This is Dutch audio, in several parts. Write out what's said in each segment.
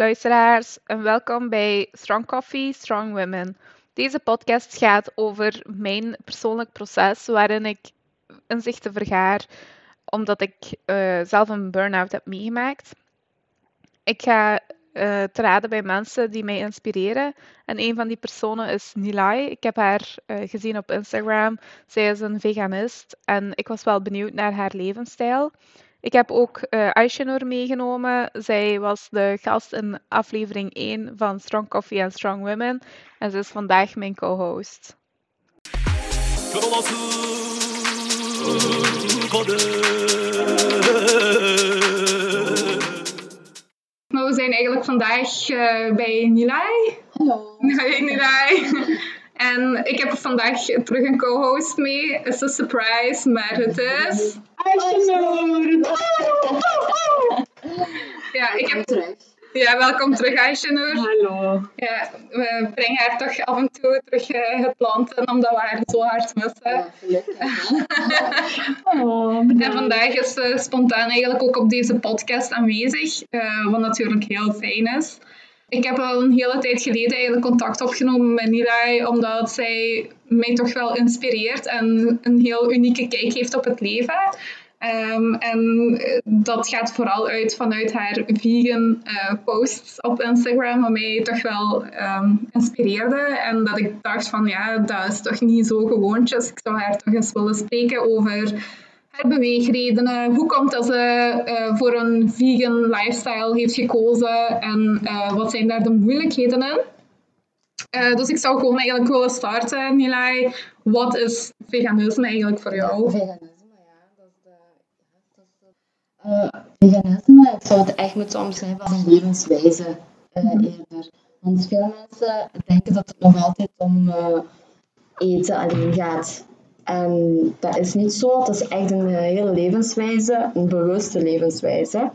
Luisteraars en welkom bij Strong Coffee, Strong Women. Deze podcast gaat over mijn persoonlijk proces waarin ik inzichten vergaar omdat ik eh, zelf een burn-out heb meegemaakt. Ik ga uh, te raden bij mensen die mij inspireren. En een van die personen is Nilay. Ik heb haar uh, gezien op Instagram. Zij is een veganist en ik was wel benieuwd naar haar levensstijl. Ik heb ook uh, meegenomen. Zij was de gast in aflevering 1 van Strong Coffee and Strong Women. En ze is vandaag mijn co-host. Maar we zijn eigenlijk vandaag uh, bij Nilay. Hallo. Hey Nilay. En ik heb vandaag terug een co-host mee. Het is een surprise, maar het is... Aishanur! Ja, ik heb... terug. Ja, welkom terug Aishanur. Hallo. Ja, we brengen haar toch af en toe terug uh, het land in, omdat we haar zo hard missen. Ja, gelukkig. oh, en vandaag is ze spontaan eigenlijk ook op deze podcast aanwezig, uh, wat natuurlijk heel fijn is. Ik heb al een hele tijd geleden eigenlijk contact opgenomen met Nilay, omdat zij mij toch wel inspireert en een heel unieke kijk heeft op het leven. Um, en dat gaat vooral uit vanuit haar vegan uh, posts op Instagram, wat mij toch wel um, inspireerde. En dat ik dacht van ja, dat is toch niet zo gewoontjes. Ik zou haar toch eens willen spreken over beweegredenen. Hoe komt dat ze uh, voor een vegan lifestyle heeft gekozen en uh, wat zijn daar de moeilijkheden in? Uh, dus ik zou gewoon eigenlijk willen starten, Nilay. Wat is veganisme eigenlijk voor jou? Veganisme, ja. Dat is de, ja, dat is veganisme, ik zou het echt moeten omschrijven als een levenswijze eerder. Want veel mensen denken dat het nog altijd om eten alleen gaat. En dat is niet zo. Het is echt een hele levenswijze, een bewuste levenswijze.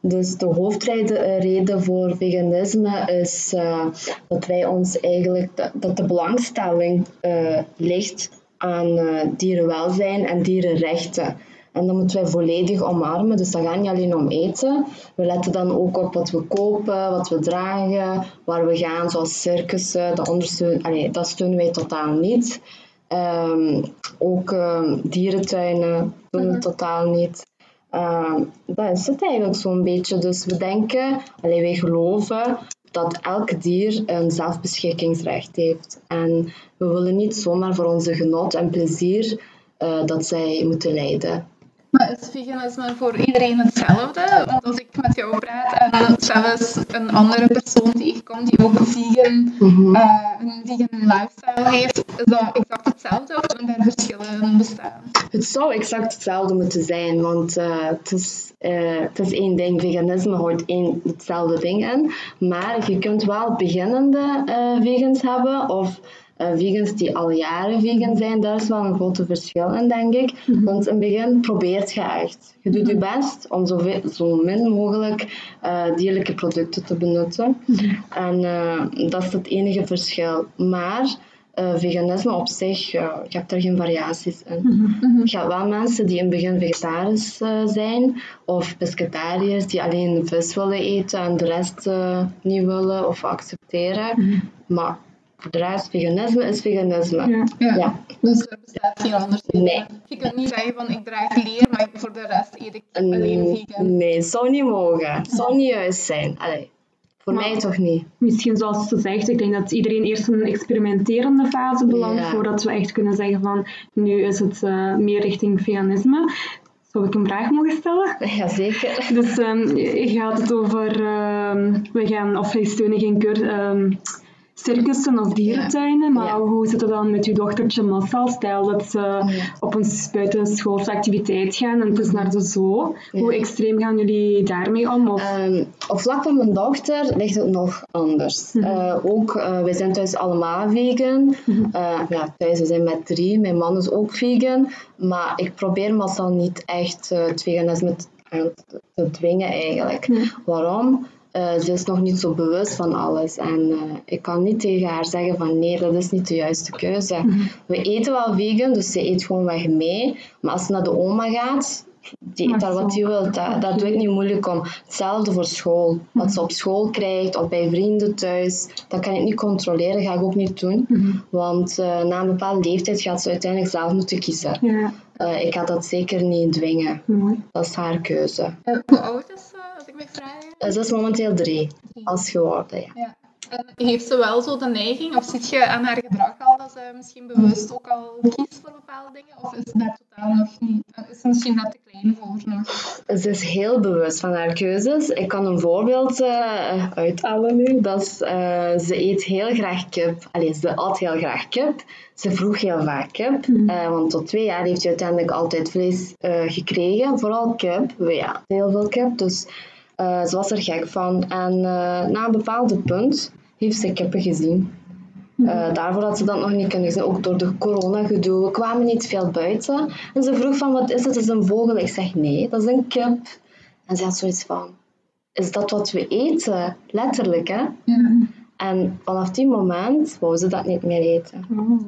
Dus de hoofdreden voor veganisme is uh, dat wij ons eigenlijk, dat, de belangstelling uh, ligt aan dierenwelzijn en dierenrechten. En dat moeten wij volledig omarmen. Dus dat gaat niet alleen om eten. We letten dan ook op wat we kopen, wat we dragen, waar we gaan, zoals circussen. Dat, ondersteunen, allee, dat steunen wij totaal niet. Um, ook um, dierentuinen doen we mm -hmm. totaal niet. Uh, dat is het eigenlijk zo'n beetje. Dus we denken, allee, wij geloven dat elk dier een zelfbeschikkingsrecht heeft. En we willen niet zomaar voor onze genot en plezier uh, dat zij moeten lijden. Maar is veganisme voor iedereen hetzelfde? Want als ik met jou praat en zelfs een andere persoon tegenkom die ook vegan, mm -hmm. uh, een vegan lifestyle heeft, is dat exact hetzelfde of kunnen daar verschillen bestaan? Het zou exact hetzelfde moeten zijn, want uh, het, is, uh, het is één ding. Veganisme houdt één hetzelfde ding in. Maar je kunt wel beginnende vegans hebben of vegans die al jaren vegan zijn, daar is wel een grote verschil in, denk ik. -hmm. Want in het begin probeert je echt. Je doet je best om zo, veel, zo min mogelijk uh, dierlijke producten te benutten. -hmm. En uh, dat is het enige verschil. Maar veganisme op zich, je hebt er geen variaties in. Mm -hmm. Je hebt wel mensen die in het begin vegetarisch zijn, of pescatariërs die alleen vis willen eten en de rest niet willen of accepteren. Maar voor de rest, veganisme is veganisme. Ja. ja. ja. Dus er bestaat geen anders in. Nee. Je kunt niet zeggen van ik draag leer, maar voor de rest eet ik alleen vegan. Nee, het zou niet mogen. Het zou niet juist zijn. Allee. Voor maar, mij toch niet. Misschien zoals ze zegt, ik denk dat iedereen eerst een experimenterende fase belandt ja. voordat we echt kunnen zeggen van nu is het uh, meer richting veganisme. Zou ik een vraag mogen stellen? Jazeker. Dus um, gaat het over, um, we gaan, of wij steunen geen keur, um, circussen of dierentuinen, maar hoe zit het dan met uw dochtertje Massal? Stel dat ze op een buitenschoolse activiteit gaan en het is naar de zoo. Hoe extreem gaan jullie daarmee om? Of? Um, op vlak van mijn dochter ligt het nog anders. Mm -hmm. uh, ook, uh, wij zijn thuis allemaal vegan. Mm -hmm. uh, ja, thuis, we zijn met drie. Mijn man is ook vegan. Maar ik probeer Massal niet echt het veganisme te, te dwingen eigenlijk. Mm -hmm. Waarom? Uh, ze is nog niet zo bewust van alles. En uh, ik kan niet tegen haar zeggen van nee, dat is niet de juiste keuze. Mm -hmm. We eten wel vegan, dus ze eet gewoon weg mee. Maar als ze naar de oma gaat, die eet daar wat hij wil. Dat, dat doe ik niet moeilijk om. Hetzelfde voor school. Wat ze op school krijgt of bij vrienden thuis, dat kan ik niet controleren, ga ik ook niet doen. Want uh, na een bepaalde leeftijd gaat ze uiteindelijk zelf moeten kiezen. Ja. Uh, ik ga dat zeker niet dwingen. Dat is haar keuze. Hoe oud is ze, vragen? Ze is momenteel drie, als geworden. Ja. ja. En heeft ze wel zo de neiging, of zit je aan haar gedrag al dat ze misschien bewust ook al kiest voor bepaalde dingen? Of is ze daar totaal nog niet? Is ze misschien net te klein voor nog? Ze is heel bewust van haar keuzes. Ik kan een voorbeeld uh, uithalen nu. Dat is, uh, ze eet heel graag kip. Allee, ze at heel graag kip. Ze vroeg heel vaak kip. Uh, want tot twee jaar heeft ze uiteindelijk altijd vlees gekregen. Vooral kip. Ja, heel veel kip. Dus ze was er gek van. En na een bepaalde punt heeft ze kippen gezien. Uh, daarvoor had ze dat nog niet kunnen zien, ook door de corona-gedoe. We kwamen niet veel buiten. En ze vroeg van, wat is het? Is een vogel? Ik zeg, nee, dat is een kip. En ze had zoiets van, is dat wat we eten? Letterlijk, hè? Ja. En vanaf die moment wou ze dat niet meer eten. Oh.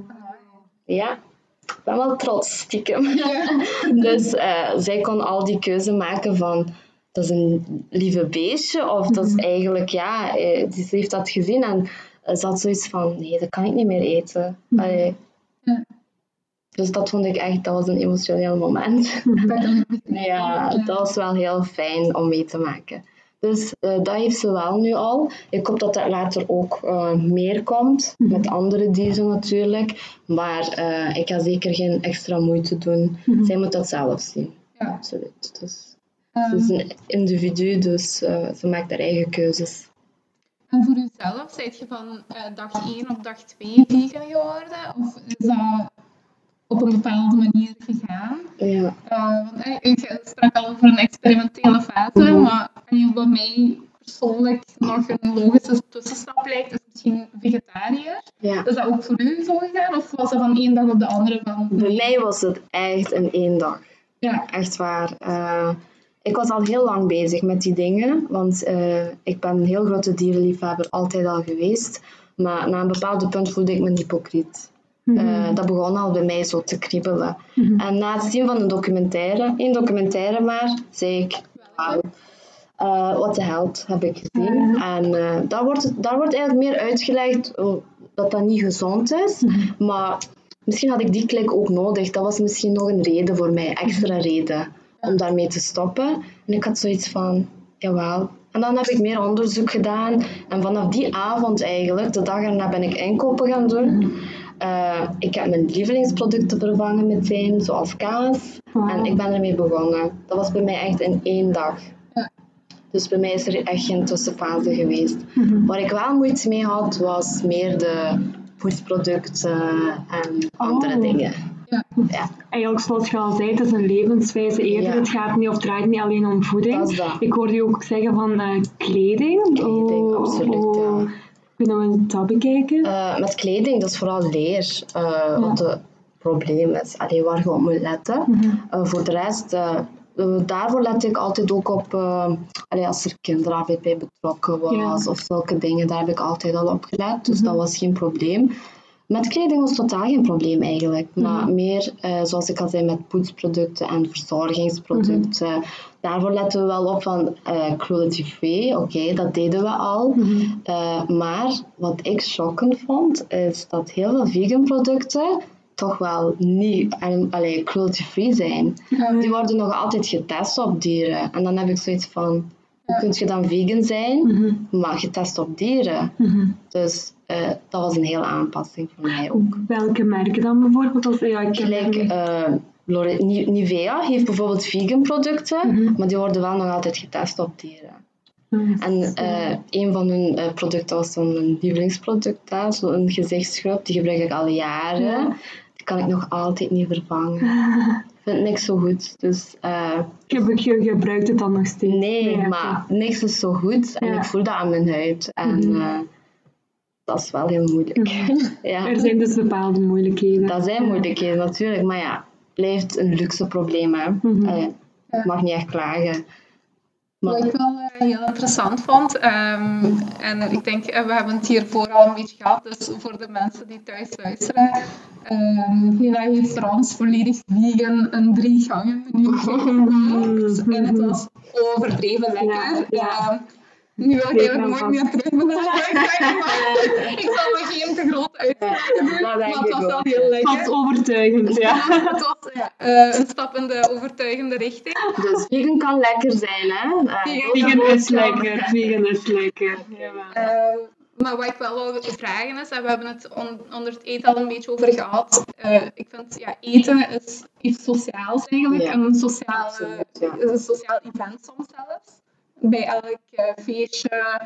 Ja, ik ben wel trots, stiekem. dus uh, zij kon al die keuze maken van dat is een lieve beestje. Of dat is eigenlijk, ja, ze heeft dat gezien en ze had zoiets van, nee, dat kan ik niet meer eten. Allee. Ja. Dus dat vond ik echt, dat was een emotioneel moment. ja, dat was wel heel fijn om mee te maken. Dus uh, dat heeft ze wel nu al. Ik hoop dat dat later ook uh, meer komt, met andere dieren natuurlijk. Maar uh, ik ga zeker geen extra moeite doen. Zij moet dat zelf zien. Ja. Absoluut. Dus, ze is een individu, dus uh, ze maakt haar eigen keuzes. En voor jezelf, zijt je van uh, dag 1 op dag 2 vegan geworden? Of is dat op een bepaalde manier gegaan? Ja. Uh, want ik sprak al over een experimentele fase, -hmm. maar wat mij persoonlijk nog een logische tussenstap lijkt, is misschien vegetariër. Ja. Is dat ook voor u zo gegaan? Of was dat van één dag op de andere? Van... Bij mij was het echt in één dag. Ja. Echt waar. Uh, ik was al heel lang bezig met die dingen, want uh, ik ben een heel grote dierenliefhebber, altijd al geweest. Maar na een bepaald punt voelde ik me hypocriet. Mm -hmm. uh, dat begon al bij mij zo te kriebelen. Mm -hmm. En na het zien van een documentaire, één documentaire maar, zei ik, wauw, uh, what the hell heb ik gezien. Mm -hmm. En daar, wordt, daar wordt eigenlijk meer uitgelegd dat dat niet gezond is, maar misschien had ik die klik ook nodig. Dat was misschien nog een reden voor mij, extra reden om daarmee te stoppen. En ik had zoiets van, jawel. En dan heb ik meer onderzoek gedaan. En vanaf die avond eigenlijk, de dag erna ben ik inkopen gaan doen. Uh, ik heb mijn lievelingsproducten vervangen meteen, zoals kaas. Wow. En ik ben ermee begonnen. Dat was bij mij echt in één dag. Dus bij mij is er echt geen tussenfase geweest. Waar ik wel moeite mee had, was meer de voedingsproducten en andere Oh. dingen. Ja. Ja, Eigenlijk zoals je al zei, het is een levenswijze eerder. Ja. Het gaat niet of draait niet alleen om voeding. dat is dat. Ik hoorde je ook zeggen van eh, kleding. Kleding, Oh, absoluut, ja. oh. Kunnen we dat bekijken? Eh, met kleding, dat is vooral leer eh, wat het probleem is. Allee, waar je op moet letten. Mhm. Eh, voor de rest, daarvoor let ik altijd ook op eh, allee, als er kinderarbeid bij betrokken was Ja. Mhm. of zulke dingen. Daar heb ik altijd al op gelet, dus dat was geen probleem. Met kleding was totaal geen probleem eigenlijk. Maar Mhm. meer, eh, zoals ik al zei, met poetsproducten en verzorgingsproducten. Mhm. Daarvoor letten we wel op van eh cruelty free. Oké, dat deden we al. Mhm. Eh, maar wat ik schokkend vond, is dat heel veel vegan producten toch wel niet allee, cruelty free zijn. Die worden nog altijd getest op dieren. En dan heb ik zoiets van, hoe kun je dan vegan zijn, maar getest op dieren? Dus eh, dat was een hele aanpassing voor mij ook. Welke merken dan bijvoorbeeld? Als, ja, ik Gelijk, eh, Lore- Ni- Nivea heeft bijvoorbeeld vegan producten, Mhm. maar die worden wel nog altijd getest op dieren. En eh, een van hun producten was dan mijn lievelingsproduct, zo'n gezichtsschrub. Die gebruik ik al jaren. Ja. Die kan ik nog altijd niet vervangen. Ik vind niks zo goed. Dus Je, je gebruikt het dan nog steeds? nee, maar niks is zo goed. En Ja. ik voel dat aan mijn huid. En Mhm. Dat is wel heel moeilijk. ja. Er zijn dus bepaalde moeilijkheden. Dat zijn moeilijkheden natuurlijk, maar ja, het blijft een luxe probleem. Hè. Mhm. Allee, ik mag niet echt klagen. Wat ik wel eh, heel interessant vond, ehm, en ik denk, uh, we hebben het hiervoor al een beetje gehad, dus voor de mensen die thuis luisteren, um, Hela heeft voor ons volledig vegan een drie gangen menu gemaakt. En het was overdreven lekker. Ja, um, nu wil ik nooit meer terug maar ik zal me geen te groot uitspraken doen, maar het was wel heel lekker. Het was overtuigend, ja. Het was een stap in de overtuigende richting. Dus vegan kan lekker zijn, hè? Uh, vegan is lekker, vegan is lekker. Uh, maar wat ik wel wil vragen is, en we hebben het on, onder het eten al een beetje over gehad. Uh, ik vind, ja, eten is iets sociaals eigenlijk. Ja. Een, ja. een sociaal event soms zelfs bij elk uh, feestje,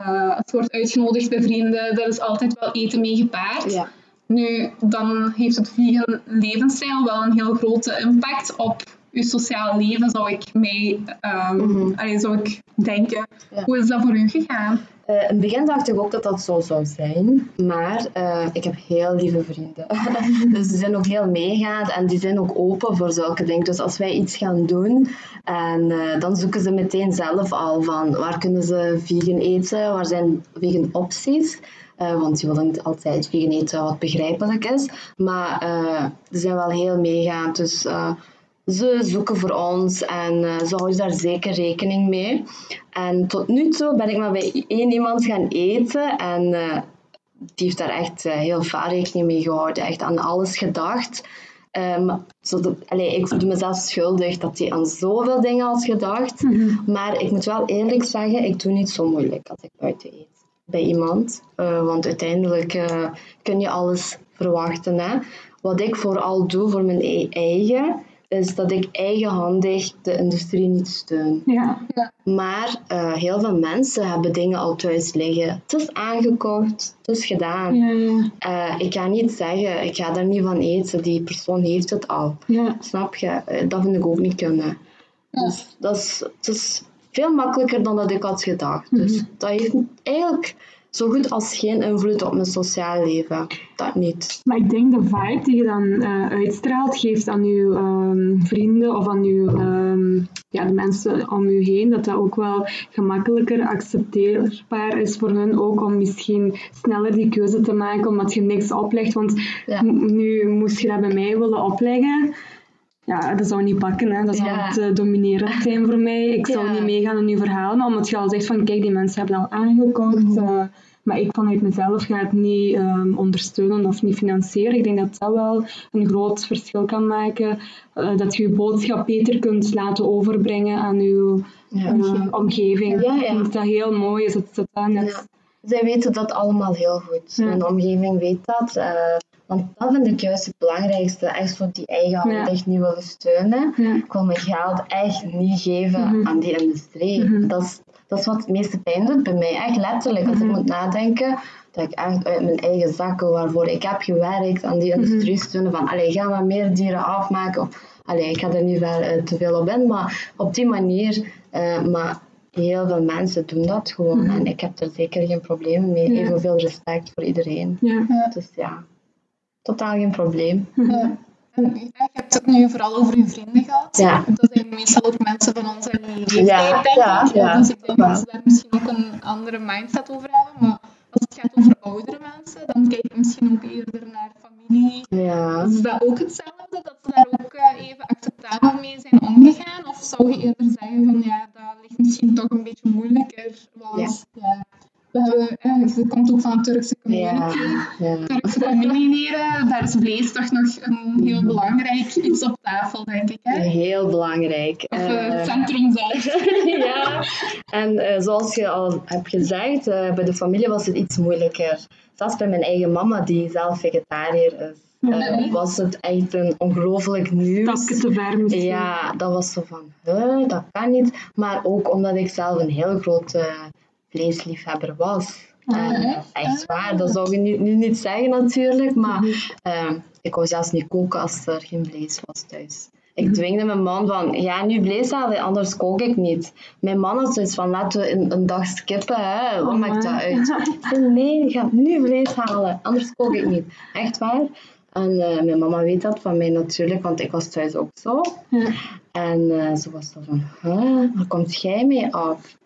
uh, het wordt uitgenodigd bij vrienden, er is altijd wel eten mee gepaard. Ja. Nu, dan heeft het vegan levensstijl wel een heel grote impact op je sociaal leven, zou ik um, allee, zou ik denken. Ja. Hoe is dat voor u gegaan? Uh, in het begin dacht ik ook dat dat zo zou zijn, maar uh, ik heb heel lieve vrienden. dus die zijn ook heel meegaand en die zijn ook open voor zulke dingen. Dus als wij iets gaan doen, en uh, dan zoeken ze meteen zelf al van waar kunnen ze vegan eten, waar zijn vegan opties. want je wil niet altijd vegan eten wat begrijpelijk is, maar ze zijn wel heel meegaand. Dus ze zoeken voor ons en uh, ze houden daar zeker rekening mee. En tot nu toe ben ik maar bij één iemand gaan eten en uh, die heeft daar echt uh, heel vaak rekening mee gehouden, echt aan alles gedacht. Um, zo de, allez, ik voelde mezelf schuldig dat hij aan zoveel dingen had gedacht. Mm -hmm. Maar ik moet wel eerlijk zeggen, ik doe niet zo moeilijk als ik buiten eet bij iemand. want uiteindelijk kun je alles verwachten. Hè? Wat ik vooral doe voor mijn e eigen, is dat ik eigenhandig de industrie niet steun. Ja. ja. Maar uh, heel veel mensen hebben dingen al thuis liggen. Het is aangekocht, het is gedaan. Ja, ja. Uh, ik ga niet zeggen, ik ga daar niet van eten, die persoon heeft het al. Ja. Snap je? Uh, dat vind ik ook niet kunnen. Dus dat is, het is veel makkelijker dan dat ik had gedacht. Dus Mhm. dat heeft eigenlijk zo goed als geen invloed op mijn sociaal leven. Dat niet. Maar ik denk de vibe die je dan uh, uitstraalt, geeft aan uw um, vrienden of aan uw, um, ja, de mensen om u heen, dat dat ook wel gemakkelijker accepteerbaar is voor hen ook om misschien sneller die keuze te maken, omdat je niks oplegt. Want Ja. nu moest je dat bij mij willen opleggen. Ja, dat zou niet pakken, hè. dat zou Ja. te dominerend zijn voor mij. Ik zou Ja. niet meegaan in uw verhaal, maar omdat je al zegt van kijk, die mensen hebben al aangekocht. Mhm. eh, maar ik vanuit mezelf ga het niet ehm, ondersteunen of niet financieren. Ik denk dat dat wel een groot verschil kan maken. eh, dat je je boodschap beter kunt laten overbrengen aan je Ja. omgeving. Ja, ja. Ik denk dat dat heel mooi is. Dat, dat dat net... Ja. Zij weten dat allemaal heel goed. Mijn omgeving weet dat. eh, want dat vind ik juist het belangrijkste. Echt zo die eigen hand echt niet willen steunen. Ik wil mijn geld echt niet geven Mhm. aan die industrie. Mhm. dat, is, dat is wat het meeste pijn doet bij mij. Echt letterlijk. Als Mhm. ik moet nadenken, dat ik echt uit mijn eigen zakken waarvoor ik heb gewerkt aan die Mhm. industrie steunen. Van, allee, ga maar meer dieren afmaken. Of, allee, ik ga er niet ver, eh, te veel op in. Maar op die manier... eh, maar heel veel mensen doen dat gewoon. Mhm. En ik heb er zeker geen problemen mee. Ja. Evenveel respect voor iedereen. Ja. Dus ja, totaal geen probleem. Ja. En je hebt het nu vooral over je vrienden gehad. Ja. Dat zijn meestal ook mensen van onze leeftijd, Ja, denk ja, ik. ja, dus ik denk dat ze daar misschien ook een andere mindset over hebben. Maar als het gaat over oudere mensen, dan kijk je misschien ook eerder naar familie. Ja. Is dat ook hetzelfde? Dat ze daar ook eh, even acceptabel mee zijn omgegaan? Of zou je eerder zeggen van ja, dat ligt misschien toch een beetje moeilijker? Want ja. We hebben, eh, komt ook van een Turkse Ja. community. ja. Turkse familieleden, daar is vlees toch nog een heel belangrijk iets op tafel, denk ik. Hè? Heel belangrijk. Of eh, Eh, het centrum zelf. ja, en eh, zoals je al hebt gezegd, eh, bij de familie was het iets moeilijker. Zelfs bij mijn eigen mama, die zelf vegetariër is, eh, was het echt een ongelooflijk nieuws. Stapje te ver misschien. Ja, dat was zo van, huh, dat kan niet. Maar ook omdat ik zelf een heel grote vleesliefhebber was. En, eh, echt waar, dat zou je nu, nu niet zeggen natuurlijk, maar eh, ik wou zelfs niet koken als er geen vlees was thuis. Ik dwingde mijn man van, ga nu vlees halen, anders kook ik niet. Mijn man had zoiets van, laten we een, een dag skippen, hè. wat maakt dat uit? Ik zei, nee, je gaat nu vlees halen, anders kook ik niet. Echt waar. En eh, mijn mama weet dat van mij natuurlijk, want ik was thuis ook zo. Ja. En eh, ze was zo van, huh, waar komt jij mee af?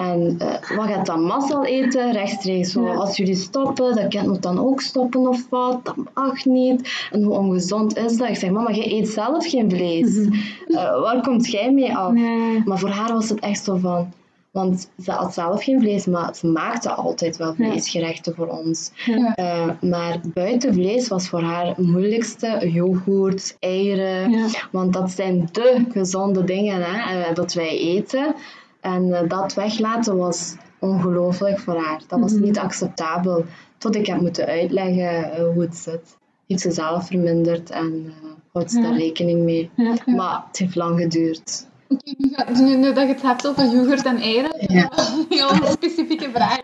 En eh, wat gaat dan massaal eten? Rechtstreeks Ja. als jullie stoppen, dat kind moet dan ook stoppen of wat? Dat mag niet. En hoe ongezond is dat? Ik zeg, mama, jij eet zelf geen vlees. Eh, waar komt jij mee af? Nee. Maar voor haar was het echt zo van... Want ze had zelf geen vlees, maar ze maakte altijd wel vleesgerechten voor ons. Ja. Eh, maar buiten vlees was voor haar het moeilijkste yoghurt, eieren. Ja. Want dat zijn de gezonde dingen hè, dat wij eten. En eh, dat weglaten was ongelooflijk voor haar. Dat was Mhm. niet acceptabel. Tot ik heb moeten uitleggen eh, hoe het zit. Heeft ze zelf verminderd en eh, houdt ze Ja. daar rekening mee. Ja. Maar het heeft lang geduurd. Oké, nu, dat je het hebt over yoghurt en eieren, Ja. een heel specifieke vraag.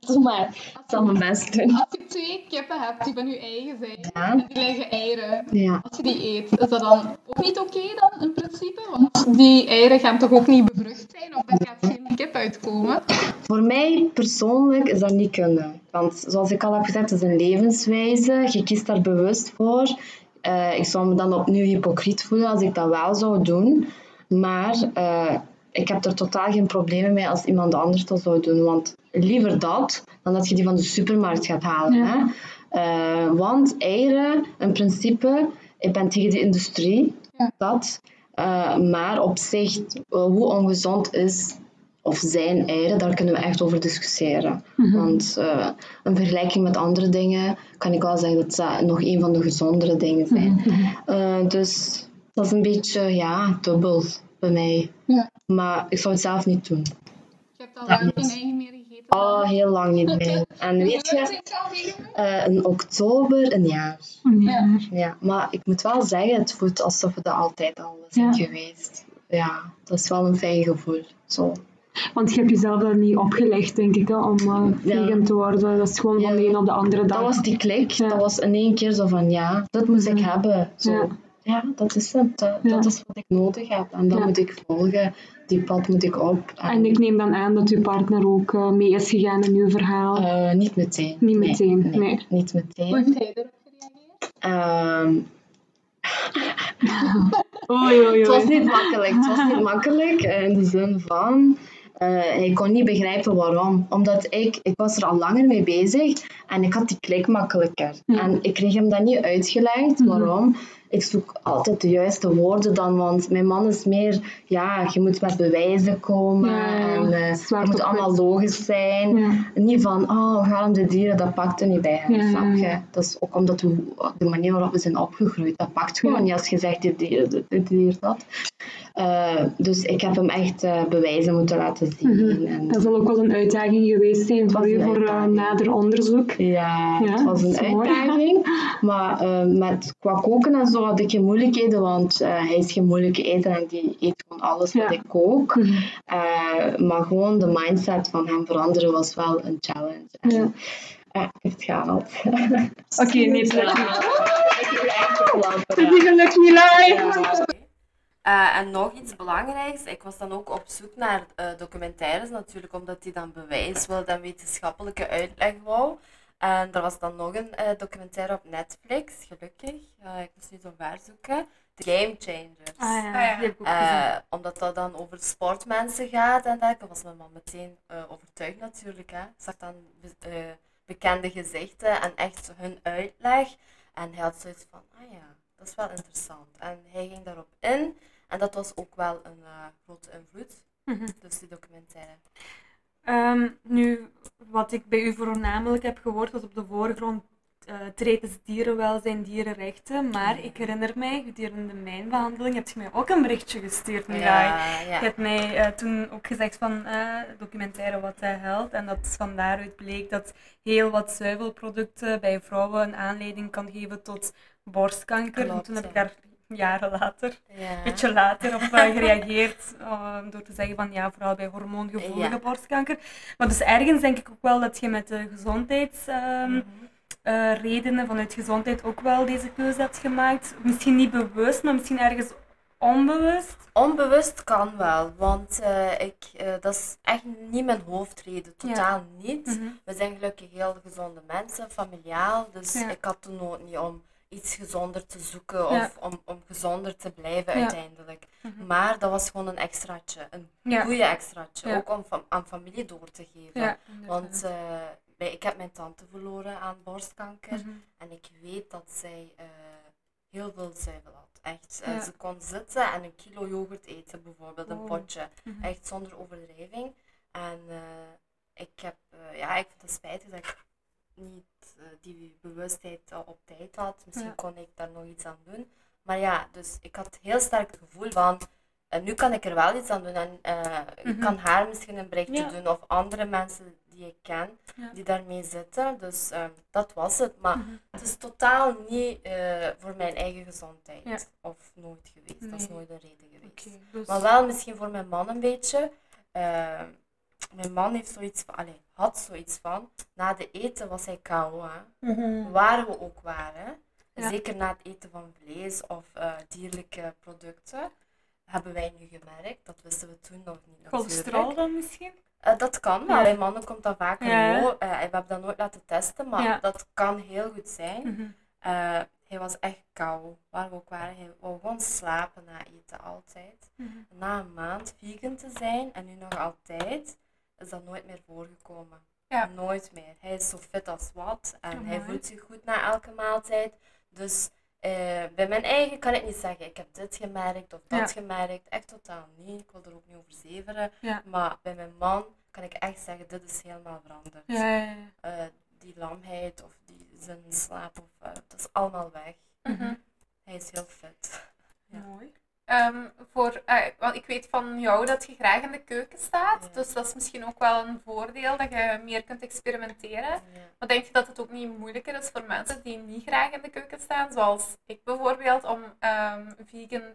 Doe maar. Ik zal mijn best doen. Als je twee kippen hebt die van je eigen zijn, Ja. en die leggen eieren, Ja. als je die eet, is dat dan ook niet oké dan in principe? Want die eieren gaan toch ook niet bevrucht zijn, of er gaat geen kip uitkomen? Voor mij persoonlijk is dat niet kunnen. Want zoals ik al heb gezegd, het is een levenswijze. Je kiest daar bewust voor. Eh, ik zou me dan opnieuw hypocriet voelen als ik dat wel zou doen. Maar eh, ik heb er totaal geen problemen mee als iemand anders dat zou doen. Want liever dat, dan dat je die van de supermarkt gaat halen. Ja. Hè? Eh, want eieren, in principe, ik ben tegen de industrie, Ja. dat. Eh, maar op zich, hoe ongezond is of zijn eieren, daar kunnen we echt over discussiëren. Want eh, in vergelijking met andere dingen kan ik wel zeggen dat ze nog een van de gezondere dingen zijn. Eh, dus dat is een beetje, ja, dubbel bij mij. Ja. Maar ik zou het zelf niet doen. Je hebt al lang niet. geen eigen meer gegeten. Oh, heel lang niet meer. En weet je, eh, in oktober een jaar. Ja. Ja, maar ik moet wel zeggen, het voelt alsof we dat altijd al zijn Ja. geweest. Ja, dat is wel een fijn gevoel. Zo. Want je hebt jezelf dat niet opgelegd, denk ik, hè, om Ja. vegan te worden. Dat is gewoon van Ja. de een op de andere dag. Dat was die klik. Ja. Dat was in één keer zo van, ja, dat moet ik hebben. Zo. Ja. Dat is het. Dat, Ja. dat is wat ik nodig heb. En dat Ja. moet ik volgen. Die pad moet ik op. En ik neem dan aan dat uw partner ook eh, mee is gegaan in uw verhaal. Eh, niet meteen. Niet Nee, meteen, nee. Niet Hoe meteen. heeft hij erop gereageerd? Ehm, Oei, oei, Het was oei. niet makkelijk. Het was niet makkelijk eh, in de zin van. eh hij kon niet begrijpen waarom. Omdat ik, ik was er al langer mee bezig en ik had die klik makkelijker. Ja. En ik kreeg hem dat niet uitgelegd. Mhm. Waarom? Ik zoek altijd de juiste woorden dan, want mijn man is meer, ja, je moet met bewijzen komen Ja, en eh, het moet allemaal logisch zijn. Ja. Niet van, oh, ga om de dieren, dat pakt er niet bij hem, Ja, ja, snap je? Dat is ook omdat we, de manier waarop we zijn opgegroeid, dat pakt gewoon Ja. niet als je zegt, dit dier, dit, dit dier, dat. Eh, dus ik heb hem echt eh, bewijzen moeten laten zien. Mhm. en, Dat zal ook wel een uitdaging geweest zijn voor u voor nader onderzoek. ja, het was een uitdaging. Maar met, qua koken en zo had ik geen moeilijkheden, want eh, hij is geen moeilijke eter en die eet gewoon alles wat Ja. ik kook. Mhm. Eh, maar gewoon de mindset van hem veranderen was wel een challenge. En, Ja. het gehaald. Oké, niet. Ik heb echt geklapt, Het is gelukt niet. Eh, en nog iets belangrijks, ik was dan ook op zoek naar eh, documentaires natuurlijk, omdat die dan bewijs wilde en wetenschappelijke uitleg wou. En er was dan nog een eh, documentaire op Netflix, gelukkig. Eh, ik moest nu zo ver zoeken. The Game Changers. Ah ja, Ah, ja. ik. Eh, omdat dat dan over sportmensen gaat en dergelijke, was mijn man meteen eh, overtuigd natuurlijk. Hè. Zag dan be- eh, bekende gezichten en echt hun uitleg. En hij had zoiets van, ah ja, dat is wel interessant. En hij ging daarop in. En dat was ook wel een eh, grote invloed. Mhm. Dus die documentaire. Ehm, nu, wat ik bij u voornamelijk heb gehoord, was op de voorgrond eh treedt is dierenwelzijn, dierenrechten. Maar ik herinner mij, gedurende mijn behandeling, heb je mij ook een berichtje gestuurd. Ja, Je hebt mij eh, toen ook gezegd van eh, documentaire wat hij helpt. En dat van daaruit bleek dat heel wat zuivelproducten bij vrouwen een aanleiding kan geven tot borstkanker. Klopt, toen heb ik daar jaren later ja. een beetje later op eh, gereageerd. eh, door te zeggen van ja, vooral bij hormoongevoelige Ja. borstkanker. Maar dus ergens denk ik ook wel dat je met de gezondheidsredenen Mhm. redenen vanuit gezondheid ook wel deze keuze hebt gemaakt. Misschien niet bewust, maar misschien ergens onbewust. Onbewust kan wel, want eh, ik, eh, dat is echt niet mijn hoofdreden, totaal niet. Mhm. We zijn gelukkig heel gezonde mensen, familiaal, dus Ja. ik had de nood niet om iets gezonder te zoeken of om, om gezonder te blijven uiteindelijk. Mhm. Maar dat was gewoon een extraatje, een goede extraatje, ook om aan familie door te geven. Want eh, bij- ik heb mijn tante verloren aan borstkanker Mhm. en ik weet dat zij eh, heel veel zuivel had. Echt, eh, Ja. ze kon zitten en een kilo yoghurt eten bijvoorbeeld, een Oh. potje. Mhm. Echt zonder overdrijving. En eh, ik heb, eh, ja, ik vind het spijtig dat ik niet eh, die bewustheid eh, op tijd had. Misschien Ja. kon ik daar nog iets aan doen. Maar ja, dus ik had heel sterk het gevoel van, en nu kan ik er wel iets aan doen. En eh, ik Mhm. kan haar misschien een berichtje Ja. doen of andere mensen die ik ken Ja. die daarmee zitten. Dus eh, dat was het. Maar Mhm. het is totaal niet eh, voor mijn eigen gezondheid. Ja. Of nooit geweest. Dat is nooit een reden geweest. Dus- Maar wel misschien voor mijn man een beetje. Mijn man heeft zoiets van, allee, had zoiets van, na de eten was hij KO. Hè. Mhm. Waar we ook waren. Ja. Zeker na het eten van vlees of eh, dierlijke producten. Hebben wij nu gemerkt, dat wisten we toen nog niet Cholesterol dan misschien? Eh, dat kan wel, Ja. bij mannen komt dat vaker Ja. voor. Eh, we hebben dat nooit laten testen, maar dat kan heel goed zijn. Mhm. Hij was echt kou, waar we ook waren. Hij wou gewoon slapen na eten, altijd. Mhm. Na een maand vegan te zijn, en nu nog altijd, is dat nooit meer voorgekomen. Ja. Nooit meer. Hij is zo fit als wat en hij voelt zich goed na elke maaltijd. Dus eh, bij mijn eigen kan ik niet zeggen, ik heb dit gemerkt of dat Ja. gemerkt. Echt totaal niet. Ik wil er ook niet over zeveren. Ja. Maar bij mijn man kan ik echt zeggen, dit is helemaal veranderd. Ja, ja, ja. Eh, die lamheid of die zijn slaap, of, eh, dat is allemaal weg. Mhm. Hij is heel fit. Mooi. Ehm, voor, eh, want ik weet van jou dat je graag in de keuken staat. Ja. Dus dat is misschien ook wel een voordeel dat je meer kunt experimenteren. Ja. Maar denk je dat het ook niet moeilijker is voor mensen die niet graag in de keuken staan, zoals ik bijvoorbeeld, om ehm, vegan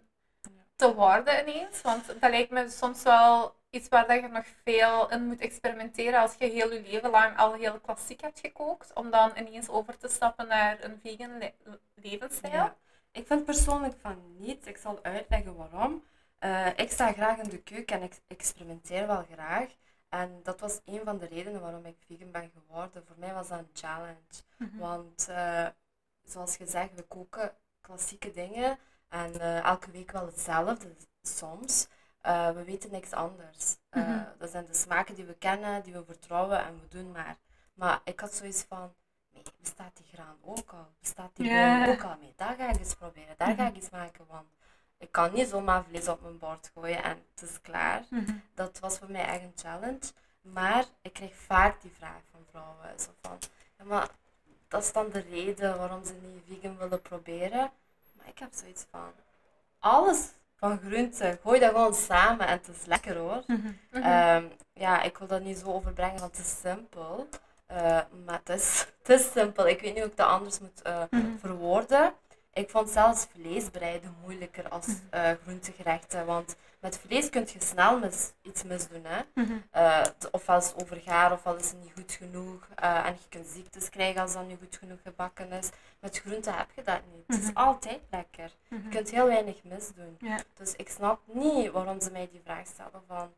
te worden ineens? Want dat lijkt me soms wel iets waar dat je nog veel in moet experimenteren als je heel je leven lang al heel klassiek hebt gekookt, om dan ineens over te stappen naar een vegan le- levensstijl. Ja. Ik vind persoonlijk van niet. Ik zal uitleggen waarom. Eh, ik sta graag in de keuken en ik experimenteer wel graag. En dat was een van de redenen waarom ik vegan ben geworden. Voor mij was dat een challenge. Mhm. Want eh, zoals gezegd, we koken klassieke dingen en eh, elke week wel hetzelfde soms. We weten niks anders. Mhm. Dat zijn de smaken die we kennen, die we vertrouwen en we doen maar. Maar ik had zoiets van, bestaat die graan ook al? Bestaat die boom ook al? Nee, daar ga ik eens proberen, daar ga ik eens maken. Want ik kan niet zomaar vlees op mijn bord gooien en het is klaar. Mhm. Dat was voor mij echt een challenge. Maar ik kreeg vaak die vraag van vrouwen. Zo van, ja, maar dat is dan de reden waarom ze niet vegan willen proberen. Maar ik heb zoiets van, alles van groenten, gooi dat gewoon samen en het is lekker hoor. Mhm. Ehm, ja, ik wil dat niet zo overbrengen, want het is simpel. Eh, maar het is, het is simpel. Ik weet niet hoe ik dat anders moet eh, Mhm. verwoorden. Ik vond zelfs vlees bereiden moeilijker als eh groentegerechten. Want met vlees kun je snel mis, iets misdoen. Hè? Eh, t- ofwel is het overgaar, ofwel is het niet goed genoeg. en je kunt ziektes krijgen als dat niet goed genoeg gebakken is. Met groenten heb je dat niet. Het is Mhm. altijd lekker. Je Mhm. kunt heel weinig misdoen. Ja. Dus ik snap niet waarom ze mij die vraag stellen van...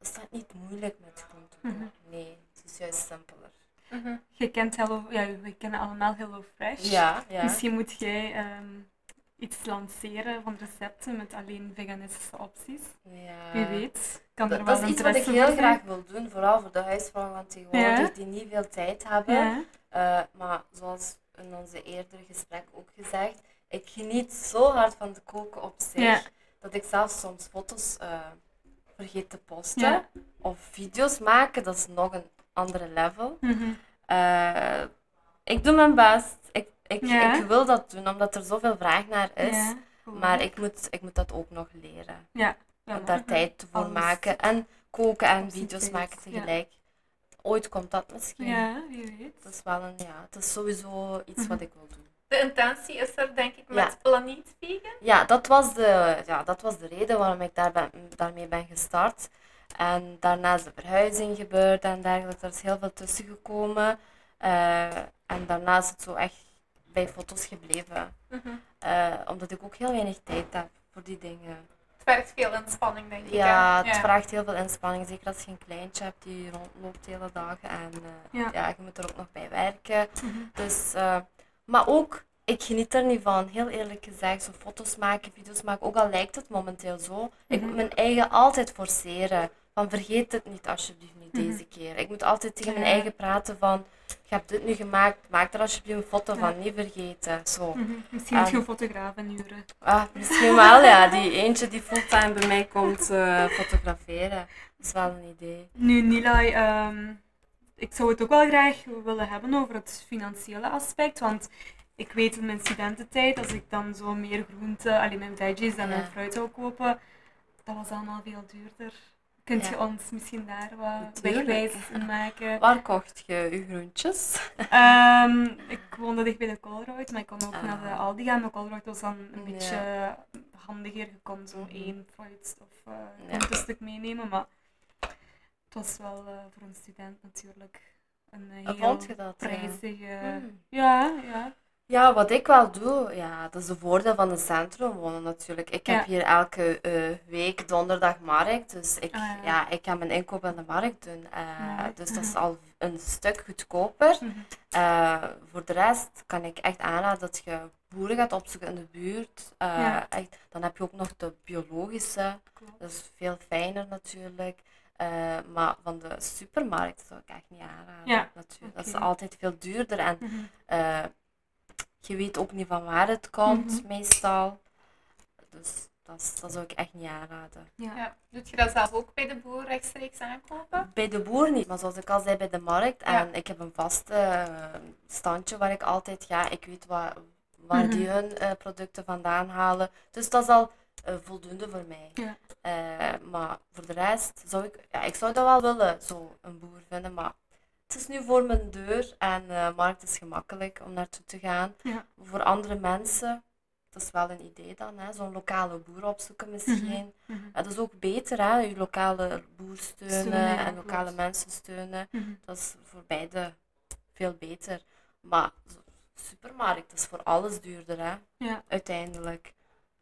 is dat niet moeilijk met groenten? Mhm. Nee, het is juist simpeler. Mhm. Je kent Hello, ja, we kennen allemaal Hello Fresh. Ja, ja. Misschien moet jij ehm, iets lanceren van recepten met alleen veganistische opties. ja. Wie weet, kan Dat, er wel dat is iets wat ik heel zijn. graag wil doen, vooral voor de huisvrouwen van tegenwoordig, Ja. die niet veel tijd hebben. Ja. Eh, maar zoals in onze eerdere gesprek ook gezegd, ik geniet zo hard van het koken op zich, Ja. dat ik zelfs soms foto's eh, vergeet te posten. Ja. Of video's maken, dat is nog een andere level. Mhm. Eh, ik doe mijn best. Ik, ik, Ja. ik wil dat doen, omdat er zoveel vraag naar is. Ja. Maar ik moet, ik moet dat ook nog leren. Ja, om maar- daar tijd voor Alles maken. En koken en video's maken tegelijk. Ooit komt dat misschien. Ja, wie weet. Dat is wel een, ja, het is sowieso iets wat Mhm. ik wil doen. De intentie is er denk ik met Ja. Planeet Vegan. Ja, dat was de, ja, dat was de reden waarom ik daar ben, daarmee ben gestart. En daarna is de verhuizing gebeurd en dergelijke. Er is heel veel tussen gekomen. Eh, en daarna is het zo echt bij foto's gebleven. Mhm. Eh, omdat ik ook heel weinig tijd heb voor die dingen. Het vergt veel inspanning denk ik. hè? Ja, het vraagt heel veel inspanning. Zeker als je een kleintje hebt die rondloopt de hele dagen. En eh, Ja. ja. je moet er ook nog bij werken. Mhm. Dus, maar ook, ik geniet er niet van, heel eerlijk gezegd. Zo foto's maken, video's maken, ook al lijkt het momenteel zo. Ik moet mijn eigen altijd forceren. Van vergeet het niet alsjeblieft niet deze keer. Ik moet altijd tegen mijn eigen praten van, je hebt dit nu gemaakt, maak er alsjeblieft een foto van, niet vergeten. Zo. Mhm. Misschien moet je En- een fotograaf inhuren. Ah, misschien wel, ja. Die eentje die fulltime bij mij komt eh, fotograferen. Dat is wel een idee. Nu, Nilay, ehm, ik zou het ook wel graag willen hebben over het financiële aspect. Want ik weet in mijn studententijd, als ik dan zo meer groente, alleen mijn veggies en mijn Ja. fruit zou kopen, dat was allemaal veel duurder. Kunt je Ja. ons misschien daar wat wegwijs in maken? Waar kocht je je groentjes? Ehm, ik woonde dicht bij de Colruyt, maar ik kon ook Ah. naar de Aldi gaan. Maar Colruyt was dan een Ja. beetje handiger. Je kon zo Mhm. één fruit of uh, Ja. stuk meenemen, maar het was wel eh, voor een student natuurlijk een Hoe heel dat? prijzige... Hmm. Ja, ja. Ja, wat ik wel doe, ja, dat is de voordeel van een centrum wonen natuurlijk. Ik heb hier elke eh, week donderdag markt, dus ik, Ah, ja. ja, ik kan mijn inkoop aan de markt doen. Eh, dus dat is al een stuk goedkoper. Mhm. Voor de rest kan ik echt aanraden dat je boeren gaat opzoeken in de buurt. Ja. echt, dan heb je ook nog de biologische, Klopt. dat is veel fijner natuurlijk. Eh, maar van de supermarkt zou ik echt niet aanraden. Ja, natuurlijk. Dat is altijd veel duurder en Mhm. eh, je weet ook niet van waar het komt, Mhm. meestal. Dus dat, is- dat zou ik echt niet aanraden. Ja. Ja. Doet je dat zelf ook bij de boer rechtstreeks aankopen? Bij de boer niet, maar zoals ik al zei, bij de markt. Ja. En ik heb een vast eh, standje waar ik altijd ga. Ik weet waar, waar Mhm. die hun eh, producten vandaan halen. Dus dat is al eh, voldoende voor mij. Ja. Eh, maar voor de rest zou ik, ja, ik zou dat wel willen, zo een boer vinden. Maar het is nu voor mijn deur en de markt is gemakkelijk om naartoe te gaan. Ja. Voor andere mensen, dat is wel een idee dan, hè? zo'n lokale boer opzoeken misschien. Ja, dat is ook beter, hè? Je lokale boer steunen en lokale mensen steunen. Mhm. Dat is voor beide veel beter. Maar supermarkt is voor alles duurder, hè? Ja. Uiteindelijk.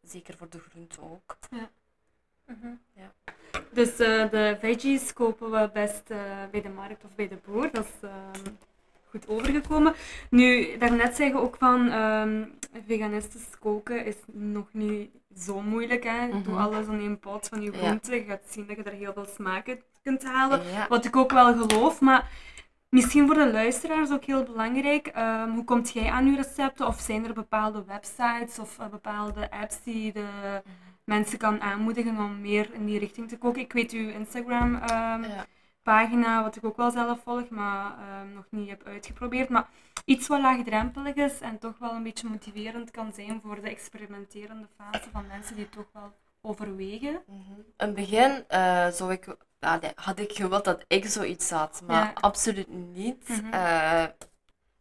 Zeker voor de groente ook. Mhm. Dus eh, de veggies kopen we best eh, bij de markt of bij de boer. Dat is ehm, goed overgekomen. Nu, daarnet zei je ook van ehm, veganistisch koken is nog niet zo moeilijk. Hè? Doe Mhm. alles in één pot van je Ja. groenten. Je gaat zien dat je er heel veel smaak uit kunt halen. Ja. Wat ik ook wel geloof, maar misschien voor de luisteraars ook heel belangrijk. ehm, hoe komt jij aan je recepten? Of zijn er bepaalde websites of eh, bepaalde apps die de mensen kan aanmoedigen om meer in die richting te koken? Ik weet uw Instagram Ja. pagina, wat ik ook wel zelf volg, maar ehm, nog niet heb uitgeprobeerd. Maar iets wat laagdrempelig is en toch wel een beetje motiverend kan zijn voor de experimenterende fase van mensen die toch wel overwegen. Mhm. In het begin eh, zou ik, nee, had ik gewild dat ik zoiets had, maar Ja. absoluut niet. Mhm. Eh,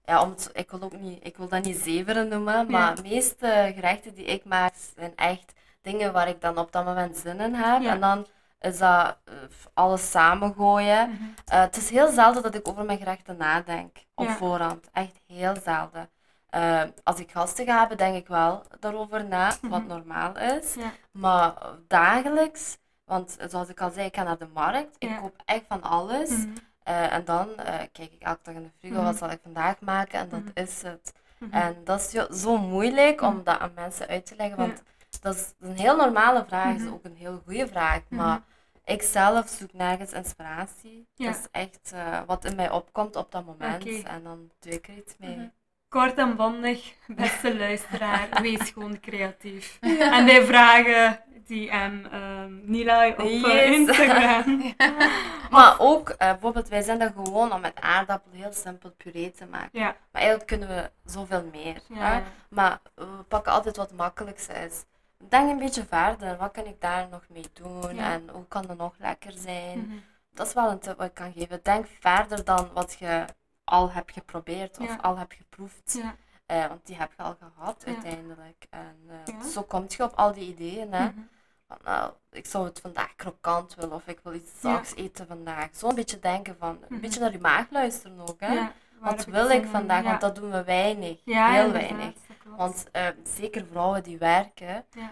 ja, om het- ik, wil ook niet, ik wil dat niet zeveren noemen, maar de meeste gerechten die ik maak zijn echt dingen waar ik dan op dat moment zin in heb. Ja. En dan is dat eh, alles samengooien. Mhm. Het is heel zelden dat ik over mijn gerechten nadenk op Ja. voorhand. Echt heel zelden. Eh, als ik gasten ga hebben, denk ik wel daarover na, wat Mhm. normaal is. Ja. Maar dagelijks, want zoals ik al zei, ik ga naar de markt. Ik Ja. koop echt van alles. Mhm. Eh, en dan eh, kijk ik elke dag in de frigo, Mhm. wat zal ik vandaag maken? En dat Mhm. is het. Mhm. En dat is zo moeilijk om Mhm. dat aan mensen uit te leggen, Ja. want dat is een heel normale vraag, is Mhm. ook een heel goede vraag. Mhm. Maar ik zelf zoek nergens inspiratie. Dat is echt wat in mij opkomt op dat moment. En dan doe ik er iets mee. Kort en bondig, beste luisteraar, wees gewoon creatief. En wij vragen DM um, Nilay op eh, Yes. Instagram. Maar ook, eh, bijvoorbeeld, wij zijn er gewoon om met aardappelen heel simpel puree te maken. Ja. Maar eigenlijk kunnen we zoveel meer. Ja. hè. Maar we pakken altijd wat makkelijkste is. Denk een beetje verder. Wat kan ik daar nog mee doen? Ja. En hoe kan dat nog lekker zijn? Mhm. Dat is wel een tip wat ik kan geven. Denk verder dan wat je al hebt geprobeerd of Ja. al hebt geproefd. Ja. Eh, want die heb je al gehad Ja. uiteindelijk. En eh, zo kom je op al die ideeën. Hè? Mhm. Van, nou, ik zou het vandaag krokant willen of ik wil iets zachts eten vandaag. Zo'n beetje denken van, een Mhm. beetje naar je maag luisteren ook. Hè? Wat heb wil ik vandaag? Want dat doen we weinig. Heel weinig. Want eh, zeker vrouwen die werken, die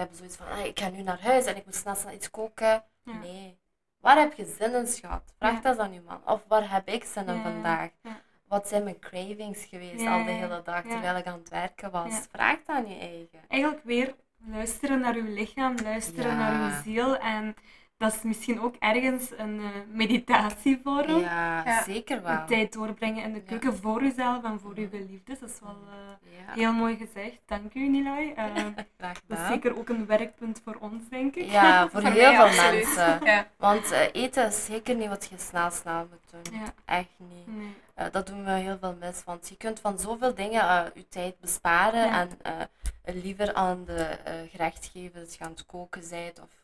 hebben zoiets van, ah, ik ga nu naar huis en ik moet snel snel iets koken. Nee. Waar heb je zin in, schat? Vraag Ja. dat aan je man. Of waar heb ik zin in Ja, vandaag? ja. wat zijn mijn cravings geweest al de hele dag terwijl ik aan het werken was? Vraag dat aan je eigen. Eigenlijk weer luisteren naar uw lichaam, luisteren naar uw ziel. En dat is misschien ook ergens een eh, meditatievorm. Ja, Ja. zeker wel. Een tijd doorbrengen in de Ja. keuken voor uzelf en voor uw geliefdes. Dat is wel eh, Ja, heel mooi gezegd. Dank u, Nilay. Eh, dat is zeker ook een werkpunt voor ons, denk ik. Ja, voor heel veel absoluut. mensen. Ja. Want eh, eten is zeker niet wat je snel snel moet doen. Ja. Echt niet. Nee. Eh, dat doen we heel veel mis, want je kunt van zoveel dingen eh, je tijd besparen Ja. en eh, liever aan de gerecht geven dat je aan het koken bent of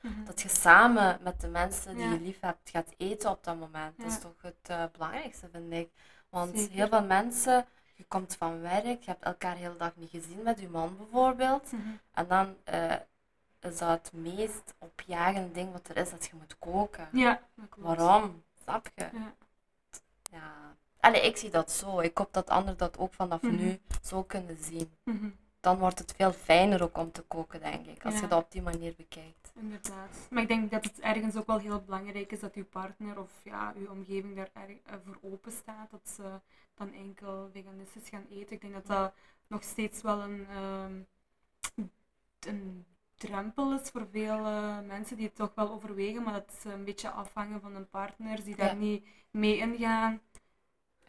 Mhm. dat je samen met de mensen die Ja. je lief hebt gaat eten op dat moment. Dat is toch het belangrijkste, vind ik. Want Zeker. heel veel mensen, je komt van werk, je hebt elkaar de hele dag niet gezien met je man bijvoorbeeld, Mhm. en dan is dat het meest opjagende ding wat er is, dat je moet koken. Ja. Waarom? Snap je? Ja. Allee, ik zie dat zo. Ik hoop dat anderen dat ook vanaf Mhm. nu zo kunnen zien. Mhm. Dan wordt het veel fijner ook om te koken, denk ik. Als Ja. je dat op die manier bekijkt. Inderdaad. Maar ik denk dat het ergens ook wel heel belangrijk is dat uw partner of ja, uw omgeving daar erg, eh, voor open staat. Dat ze dan enkel veganistisch gaan eten. Ik denk dat dat nog steeds wel een, ehm, een drempel is voor veel eh, mensen die het toch wel overwegen, maar dat ze een beetje afhangen van hun partners die daar Ja. niet mee ingaan.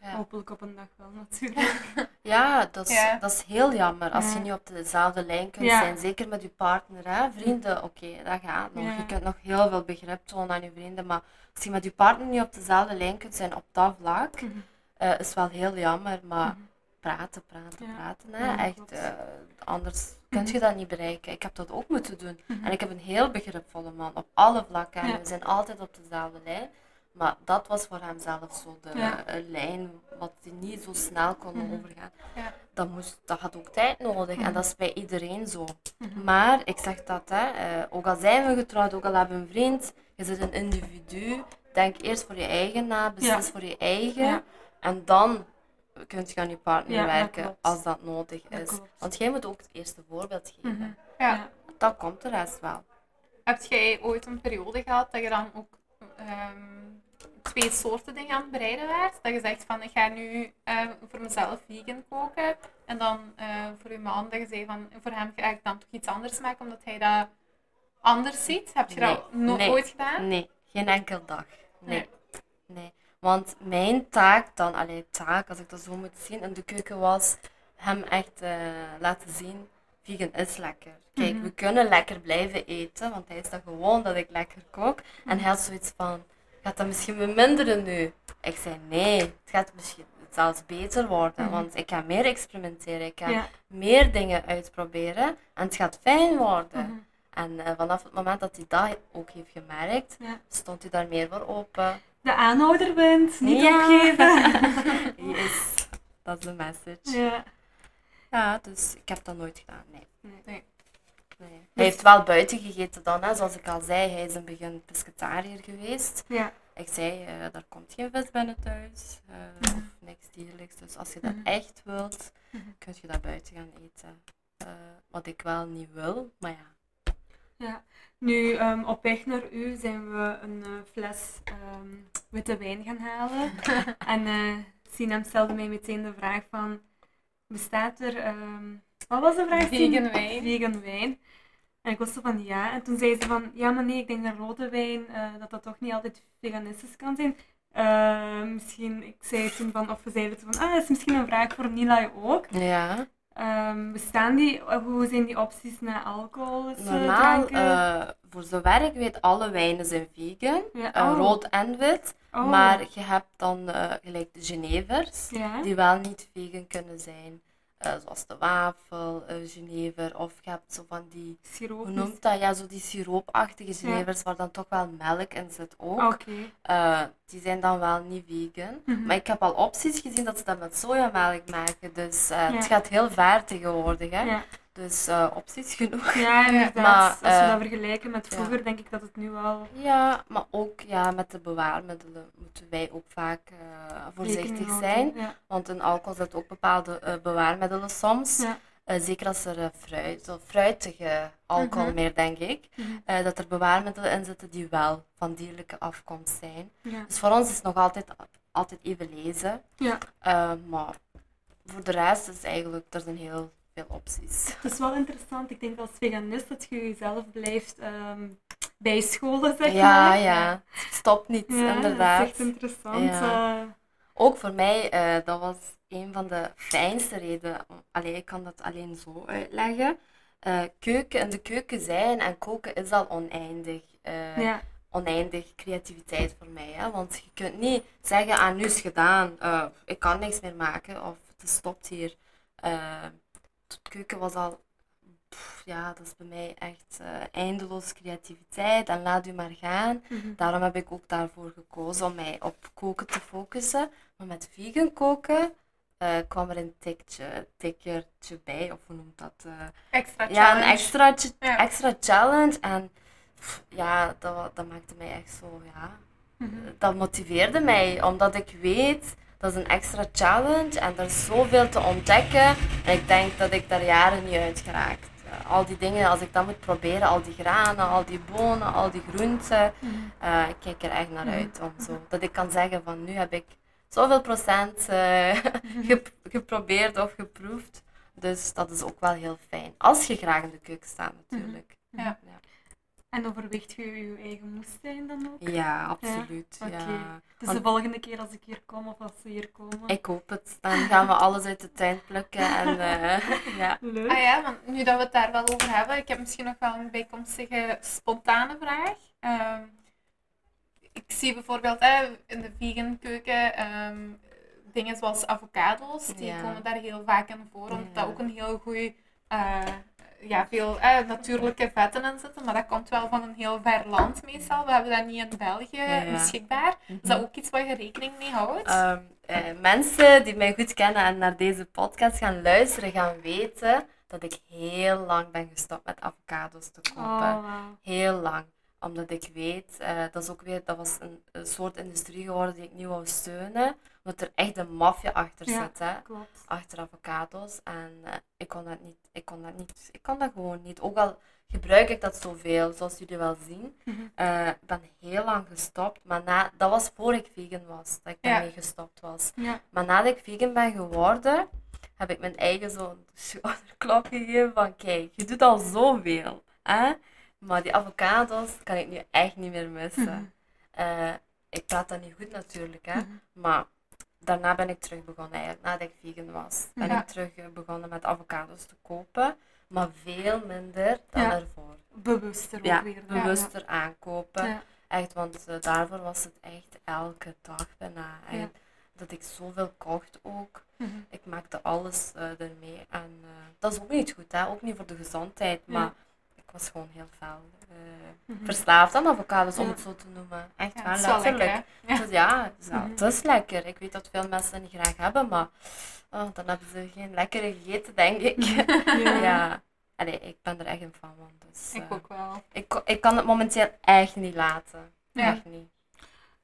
Ja. Hopelijk op een dag wel natuurlijk. Ja, dat is, Ja. dat is heel jammer als je niet op dezelfde lijn kunt zijn. Zeker met je partner, hè. Vrienden, oké, dat gaat nog. Je kunt nog heel veel begrip tonen aan je vrienden, maar als je met je partner niet op dezelfde lijn kunt zijn op dat vlak, Mhm. eh, is wel heel jammer. Maar Mhm. praten, praten, praten, hè. Echt, eh, anders kun je Mhm. dat niet bereiken. Ik heb dat ook moeten doen. Mhm. En ik heb een heel begripvolle man op alle vlakken. En we zijn altijd op dezelfde lijn. Maar dat was voor hem zelf zo de Ja. eh, lijn wat hij niet zo snel kon Mhm. overgaan. Ja. Dat, moest, dat had ook tijd nodig. Mhm. En dat is bij iedereen zo. Mhm. Maar ik zeg dat, hè, eh, ook al zijn we getrouwd, ook al hebben we een vriend, je bent een individu. Denk eerst voor je eigen na, beslis Ja. voor je eigen. En dan kun je aan je partner dat werken als dat nodig Dat is. klopt. Want jij moet ook het eerste voorbeeld geven. Mhm. Ja. Dan komt de rest wel. Heb jij ooit een periode gehad dat je dan ook ehm, twee soorten dingen aan het bereiden werd? Dat je zegt van ik ga nu eh, voor mezelf vegan koken en dan eh, voor je man dat je zei van voor hem ga ik dan toch iets anders maken omdat hij dat anders ziet. Heb je dat Nee, no- nee. ooit gedaan? Nee, geen enkel dag. Nee. Nee. nee. Want mijn taak dan, alleen taak, als ik dat zo moet zien, in de keuken was hem echt eh, laten zien, vegan is lekker. Kijk, Mhm. we kunnen lekker blijven eten, want hij is dan gewoon dat ik lekker kook. En hij had zoiets van, gaat dat misschien beminderen nu? Ik zei, nee, het gaat misschien zelfs beter worden, Mhm. want ik ga meer experimenteren, ik ga Ja. meer dingen uitproberen en het gaat fijn worden. Mhm. En eh, vanaf het moment dat hij dat ook heeft gemerkt, Ja. stond hij daar meer voor open. De aanhouder wint, niet Ja. opgeven. yes, dat is de message. ja. Ja, dus ik heb dat nooit gedaan, nee. Nee. Nee. Nee. Hij heeft wel buiten gegeten dan, hè. zoals ik al zei, hij is in het begin pescetariër geweest. Ja. Ik zei, eh daar komt geen vis binnen thuis, Mhm. of niks dierlijks. Dus als je dat Mhm. echt wilt, Mhm. kun je dat buiten gaan eten. Eh, wat ik wel niet wil, maar ja. Ja. Nu, ehm, op weg naar u zijn we een fles ehm, witte wijn gaan halen. en Sinem stelde mij meteen de vraag van, bestaat er, ehm, wat was de vraag? Vegan wijn. Vegan wijn. En ik was zo van ja. En toen zei ze van, ja maar nee, ik denk dat rode wijn, eh, dat dat toch niet altijd veganistisch kan zijn. Eh, misschien, ik zei toen van, of we zeiden van, ah, dat is misschien een vraag voor Nila ook. Ja. Ehm, bestaan die, eh, hoe zijn die opties naar alcohol? Normaal, voor zover ik weet, alle wijnen zijn vegan. ja, oh. Rood en wit. Oh. Maar je hebt dan gelijk de Genevers, Ja. die wel niet vegan kunnen zijn. Eh, zoals de wafel, eh Genever. Of je hebt zo van die, Siroop. hoe noemt dat? Ja, zo die siroopachtige Genevers, waar dan toch wel melk in zit ook. Eh, die zijn dan wel niet vegan. Mhm. Maar ik heb al opties gezien dat ze dat met sojamelk maken. Dus eh, Ja. het gaat heel ver tegenwoordig. Hè? Ja. Dus eh, opties genoeg. ja, inderdaad. Maar, Als we eh, dat vergelijken met ja. vroeger, denk ik dat het nu wel Ja, maar ook ja, met de bewaarmiddelen moeten wij ook vaak eh, voorzichtig zijn. Ja. Want in alcohol zitten ook bepaalde bewaarmiddelen soms. Zeker als er fruit, zo fruitige alcohol Mhm. meer, denk ik. Mhm. dat er bewaarmiddelen in zitten die wel van dierlijke afkomst zijn. Ja. Dus voor ons is het nog altijd altijd even lezen. Ja. Maar voor de rest is eigenlijk, er zijn heel veel opties. Het is wel interessant. Ik denk als veganist dat je jezelf blijft ehm, bijscholen, zeg Ja, maar. ja. Stop niet, Ja, inderdaad. Dat is echt interessant. Ja. eh. Ook voor mij, eh, dat was een van de fijnste redenen. Allee, ik kan dat alleen zo uitleggen. Eh, keuken, in de keuken zijn en koken is al oneindig. ja. Oneindig creativiteit voor mij. Hè? Want je kunt niet zeggen, ah, nu is het gedaan. ik kan niks meer maken. Of het stopt hier. Het keuken was al... pff, ja, dat is bij mij echt eh, eindeloos creativiteit. En laat u maar gaan. Mhm. Daarom heb ik ook daarvoor gekozen om mij op koken te focussen. Maar met vegan koken eh, kwam er een tikje, tikkertje bij, of hoe noemt dat? eh, Extra ja, challenge. een extra, Ja. extra challenge. En pff, ja, dat, dat maakte mij echt zo, ja. Mhm. Dat motiveerde mij, omdat ik weet, dat is een extra challenge en er is zoveel te ontdekken. En ik denk dat ik daar jaren niet uit geraakt. Eh, al die dingen, als ik dat moet proberen, al die granen, al die bonen, al die groenten, eh, ik kijk er echt naar uit. Om zo, dat ik kan zeggen van nu heb ik zoveel procent eh, gep- geprobeerd of geproefd. Dus dat is ook wel heel fijn. Als je graag in de keuken staat natuurlijk. Ja. En overweegt je je eigen moestuin dan ook? Ja, absoluut. Oké. Ja. Dus de volgende keer als ik hier kom of als ze hier komen. Ik hoop het. Dan gaan we alles uit de tuin plukken. En, eh, ja. Leuk. Ah ja, want nu dat we het daar wel over hebben, ik heb misschien nog wel een bijkomstige spontane vraag. Ehm, ik zie bijvoorbeeld eh, in de vegan keuken ehm, dingen zoals avocado's, die Ja. komen daar heel vaak in voor, omdat Ja. dat ook een heel goed, ja, veel eh, natuurlijke vetten in zitten, maar dat komt wel van een heel ver land meestal. We hebben dat niet in België Ja. beschikbaar. Is dat ook iets waar je rekening mee houdt? Ehm, eh, mensen die mij goed kennen en naar deze podcast gaan luisteren, gaan weten dat ik heel lang ben gestopt met avocados te kopen. Oh. Heel lang. Omdat ik weet, eh, dat is ook weer, dat was een, een soort industrie geworden die ik niet wou steunen. Omdat er echt een maffia achter Ja. zit, hè. Klopt. Achter avocados. En eh, ik kon dat niet, ik kon dat niet, ik kon dat gewoon niet. Ook al gebruik ik dat zoveel, zoals jullie wel zien. Mhm. Eh, ik ben heel lang gestopt, maar na, dat was voor ik vegan was, dat ik Ja. daarmee gestopt was. Ja. Maar nadat ik vegan ben geworden, heb ik mijn eigen zo'n schouderklop gegeven van kijk, je doet al zoveel. Hè? Maar die avocados kan ik nu echt niet meer missen. Mhm. Eh, ik praat dat niet goed natuurlijk, hè? Mhm. maar daarna ben ik terug begonnen eigenlijk, nadat ik vegan was. Ben Ja. ik terug eh, begonnen met avocados te kopen, maar veel minder dan Ja. ervoor. Bewuster ook weer. bewuster aankopen. Echt, want eh, daarvoor was het echt elke dag bijna. En Dat ik zoveel kocht ook. Mhm. Ik maakte alles eh, ermee. En dat is ook niet goed, hè? ook niet voor de gezondheid. Maar ik was gewoon heel fel Mhm. verslaafd aan avocados, om Ja. het zo te noemen. Echt Ja, het letterlijk. lekker, hè? Ja. Dus ja, het Mhm. het is lekker. Ik weet dat veel mensen dat niet graag hebben, maar oh, dan hebben ze geen lekkere gegeten, denk ik. Ja. ja. Allee, ik ben er echt een fan van. Dus, Ik eh, ook wel. ik, ik kan het momenteel echt niet laten. Ja. Echt niet.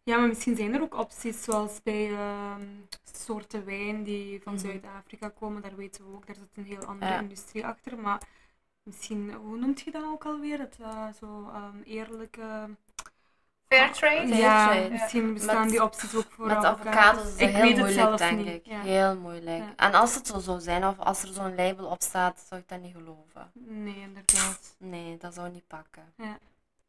Ja, maar misschien zijn er ook opties zoals bij ehm, soorten wijn die van Mhm. Zuid-Afrika komen. Daar weten we ook, daar zit een heel andere industrie achter. Maar misschien, hoe noemt je dat ook alweer? Dat eh, zo ehm, eerlijke... Fair trade? Ja, trade. misschien bestaan Met- die opties ook voor Met avocados. is dat Ik heel weet het moeilijk, zelf denk niet. ik. Ja. Heel moeilijk. Ja. En als het zo zou zijn, of als er zo'n label op staat, zou ik dat niet geloven. Nee, inderdaad. Nee, dat zou niet pakken. Ja.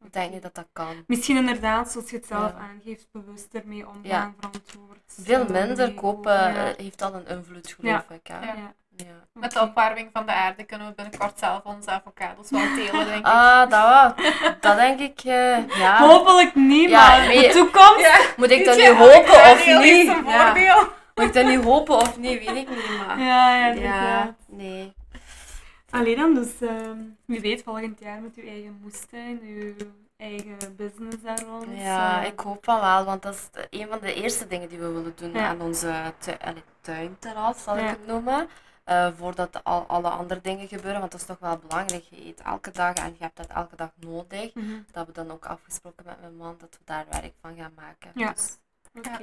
Ik denk niet dat dat kan. Misschien inderdaad, zoals je het zelf Ja. aangeeft, bewust ermee omgaan, Ja. verantwoord. Veel minder kopen Ja. eh, heeft al een invloed, geloof ik. Hè? Ja. Met de opwarming van de aarde kunnen we binnenkort zelf onze avocados wel telen, denk ik. Ah, dat wel. Dat denk ik, eh, ja. Hopelijk niet, Ja, maar de toekomst. Ja, Moet ik dat nu hopen of niet? een. Moet ik dat nu hopen of niet, weet ik niet. Maar... Ja, ja, nee. Allee dan, dus ehm, wie weet, volgend jaar met uw eigen moestuin, uw eigen business daar rond. Ja, eh, ik hoop van wel, want dat is een van de eerste dingen die we willen doen Ja. aan onze tu tuinterras, zal ik het noemen. Eh, voordat al, alle andere dingen gebeuren, want dat is toch wel belangrijk. Je eet elke dag en je hebt dat elke dag nodig. mhm, Dat we dan ook afgesproken met mijn man dat we daar werk van gaan maken. Ja. Dus, Oké.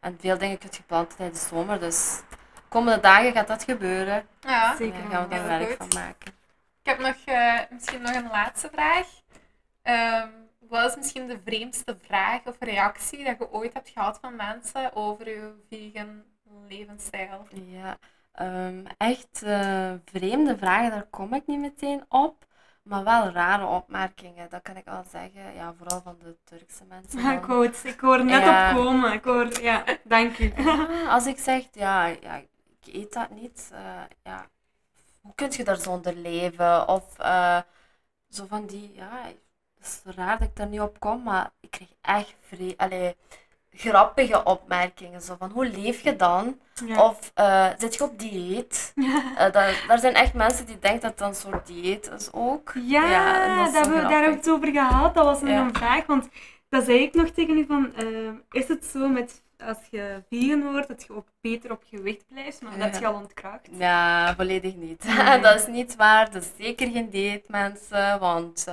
en veel dingen kun je planten tijdens de zomer, dus de komende dagen gaat dat gebeuren. Ja. Zeker. Daar gaan we daar werk goed. van maken. Ik heb nog, eh, misschien nog een laatste vraag. Ehm, wat is misschien de vreemdste vraag of reactie dat je ooit hebt gehad van mensen over je vegan levensstijl? Ja, ehm, echt uh, vreemde vragen, daar kom ik niet meteen op. Maar wel rare opmerkingen, dat kan ik wel zeggen. Ja, vooral van de Turkse mensen. Ja, ik, hoor, ik hoor net ja. opkomen. Ik hoor, ja, dank u. als ik zeg, ja, ja, ik eet dat niet. Uh, ja, hoe kun je daar zonder leven? Of uh, zo van die, ja, het is raar dat ik daar niet op kom, maar ik kreeg echt vrij, allee, grappige opmerkingen. Zo van, hoe leef je dan? Of uh, zit je op dieet? Uh, daar, daar zijn echt mensen die denken dat dat een soort dieet is ook. Ja, ja dat we, daar hebben we het over gehad. Dat was een vraag. Want dat zei ik nog tegen u van, uh, is het zo met als je vegan wordt, dat je ook beter op gewicht blijft, maar dat je al ontkracht. Ja, volledig niet. dat is niet waar. Dat is zeker geen dieet, mensen. Want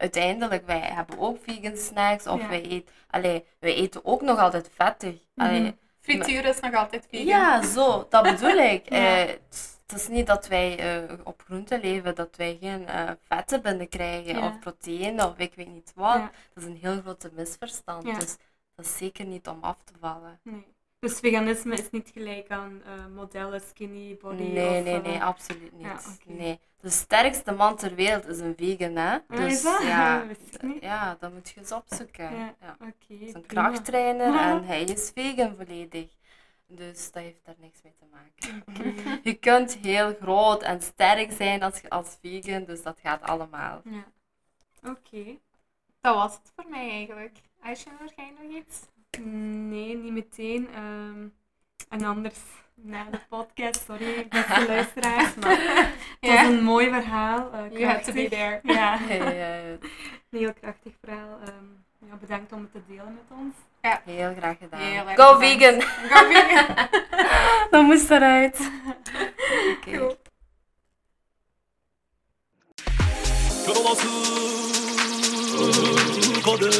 uiteindelijk, wij hebben ook vegan snacks. Of wij, eten, allee, wij eten ook nog altijd vettig. Mhm. Allee, Frituur is nog altijd vegan. Ja, zo. Dat bedoel ik. ja. uh, het is niet dat wij uh, op groenten leven, dat wij geen uh, vetten binnenkrijgen ja. of proteïne of ik weet niet wat. Dat is een heel grote misverstand. Dus dat is zeker niet om af te vallen. Nee. Dus veganisme is niet gelijk aan uh, modellen, skinny body? Nee, of, nee, nee, absoluut niet. Ja, okay. nee. De sterkste man ter wereld is een vegan, hè? Dus, is dat? Ja, ja, dat moet je eens opzoeken. Ja, ja. Okay, het is een krachttrainer en hij is vegan volledig. Dus dat heeft daar niks mee te maken. Okay. Je kunt heel groot en sterk zijn als, als vegan, dus dat gaat allemaal. Ja. Oké. Dat was het voor mij eigenlijk. Aisha, ga je nog iets? Nee, niet meteen. Um, en anders na de podcast, sorry beste luisteraars, maar het was een mooi verhaal. Uh, you have to be there. Ja, een heel krachtig verhaal. Um, ja, bedankt om het te delen met ons. Ja. Heel graag gedaan. Heel erg Go bedankt. vegan! Go vegan! Dat moest eruit. Okay. Cool. こで